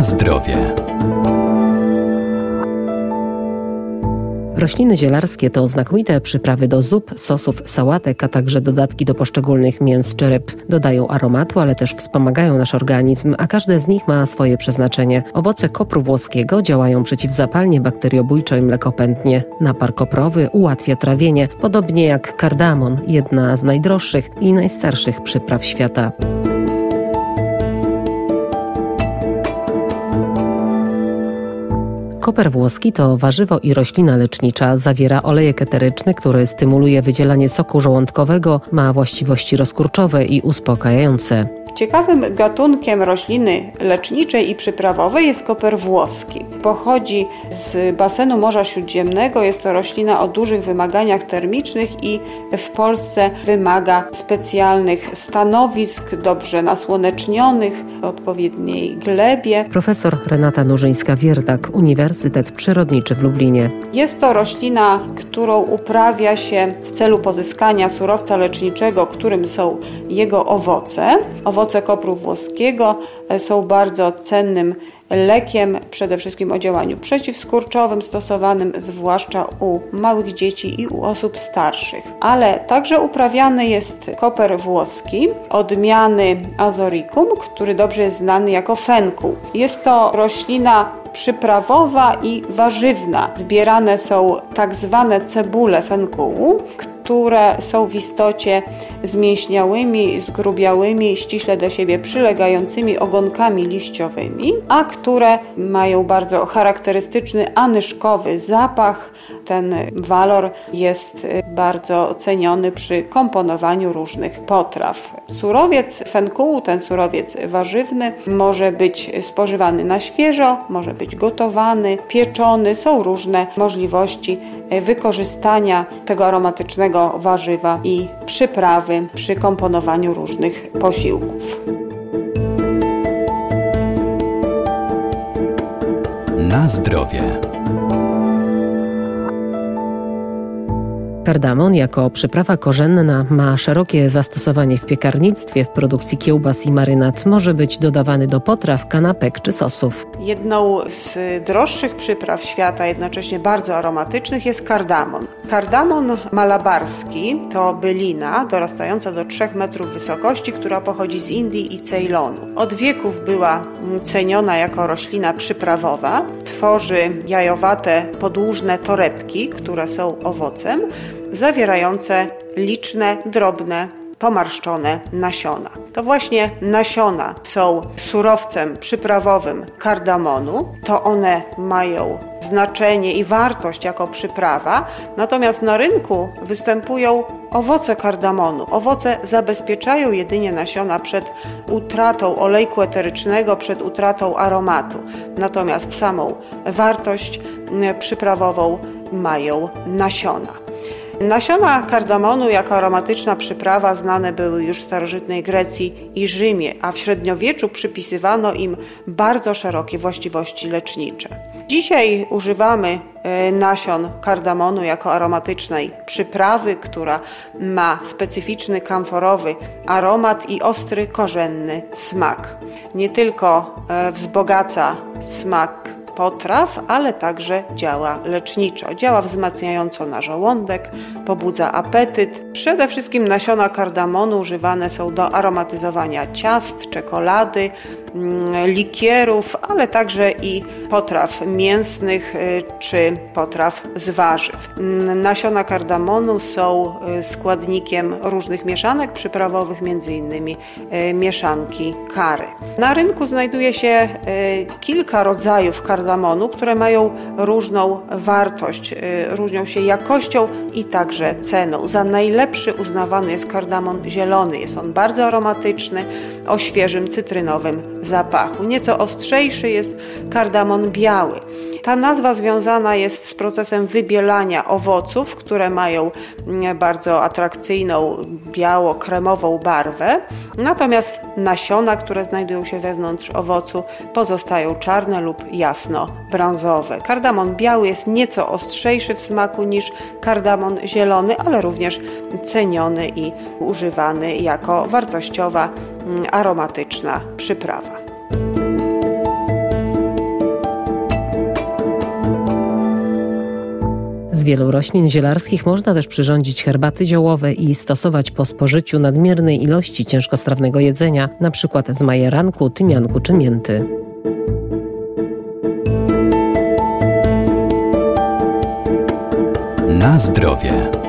Zdrowie. Rośliny zielarskie to znakomite przyprawy do zup, sosów, sałatek, a także dodatki do poszczególnych mięs czy ryb. Dodają aromatu, ale też wspomagają nasz organizm, a każde z nich ma swoje przeznaczenie. Owoce kopru włoskiego działają przeciwzapalnie, bakteriobójczo i mlekopętnie. Napar koprowy ułatwia trawienie, podobnie jak kardamon, jedna z najdroższych i najstarszych przypraw świata. Koper włoski to warzywo i roślina lecznicza. Zawiera olejek eteryczny, który stymuluje wydzielanie soku żołądkowego, ma właściwości rozkurczowe i uspokajające. Ciekawym gatunkiem rośliny leczniczej i przyprawowej jest koper włoski. Pochodzi z basenu Morza Śródziemnego. Jest to roślina o dużych wymaganiach termicznych i w Polsce wymaga specjalnych stanowisk, dobrze nasłonecznionych, odpowiedniej glebie. Profesor Renata Nurzyńska-Wierdak, Uniwersytet Przyrodniczy w Lublinie. Jest to roślina, którą uprawia się w celu pozyskania surowca leczniczego, którym są jego owoce. Owoce kopru włoskiego e, są bardzo cennym lekiem, przede wszystkim o działaniu przeciwskurczowym, stosowanym zwłaszcza u małych dzieci i u osób starszych. Ale także uprawiany jest koper włoski odmiany Azoricum, który dobrze jest znany jako fenku. Jest to roślina przyprawowa i warzywna. Zbierane są tak zwane cebule fenkułu, które są w istocie zmięśniałymi, zgrubiałymi, ściśle do siebie przylegającymi ogonkami liściowymi, a które mają bardzo charakterystyczny anyszkowy zapach. Ten walor jest bardzo ceniony przy komponowaniu różnych potraw. Surowiec fenkułu, ten surowiec warzywny, może być spożywany na świeżo, może być gotowany, pieczony. Są różne możliwości wykorzystania tego aromatycznego warzywa i przyprawy przy komponowaniu różnych posiłków. Na zdrowie. Kardamon jako przyprawa korzenna ma szerokie zastosowanie w piekarnictwie, w produkcji kiełbas i marynat. Może być dodawany do potraw, kanapek czy sosów. Jedną z droższych przypraw świata, jednocześnie bardzo aromatycznych jest kardamon. Kardamon malabarski to bylina dorastająca do 3 metrów wysokości, która pochodzi z Indii i Ceylonu. Od wieków była ceniona jako roślina przyprawowa. Tworzy jajowate, podłużne torebki, które są owocem zawierające liczne, drobne, pomarszczone nasiona. To właśnie nasiona są surowcem przyprawowym kardamonu. To one mają znaczenie i wartość jako przyprawa, natomiast na rynku występują owoce kardamonu. Owoce zabezpieczają jedynie nasiona przed utratą olejku eterycznego, przed utratą aromatu. Natomiast samą wartość przyprawową mają nasiona. Nasiona kardamonu jako aromatyczna przyprawa znane były już w starożytnej Grecji i Rzymie, a w średniowieczu przypisywano im bardzo szerokie właściwości lecznicze. Dzisiaj używamy e, nasion kardamonu jako aromatycznej przyprawy, która ma specyficzny kamforowy aromat i ostry korzenny smak. Nie tylko e, wzbogaca smak potraw, ale także działa leczniczo. Działa wzmacniająco na żołądek, pobudza apetyt. Przede wszystkim nasiona kardamonu używane są do aromatyzowania ciast, czekolady, mm, likierów, ale także i potraw mięsnych y, czy potraw z warzyw. Mm, nasiona kardamonu są y, składnikiem różnych mieszanek przyprawowych, m.in. Y, mieszanki kary. Na rynku znajduje się kilka rodzajów kardamonu kardamonu, które mają różną wartość, y, różnią się jakością i także ceną. Za najlepszy uznawany jest kardamon zielony. Jest on bardzo aromatyczny, o świeżym cytrynowym zapachu. Nieco ostrzejszy jest kardamon biały. Ta nazwa związana jest z procesem wybielania owoców, które mają mm, bardzo atrakcyjną biało-kremową barwę. Natomiast nasiona, które znajdują się wewnątrz owocu, pozostają czarne lub brązowy. Kardamon biały jest nieco ostrzejszy w smaku niż kardamon zielony, ale również ceniony i używany jako wartościowa, mm, aromatyczna przyprawa. Z wielu roślin zielarskich można też przyrządzić herbaty ziołowe i stosować po spożyciu nadmiernej ilości ciężkostrawnego jedzenia, np. z majeranku, tymianku czy mięty. Na zdrowie.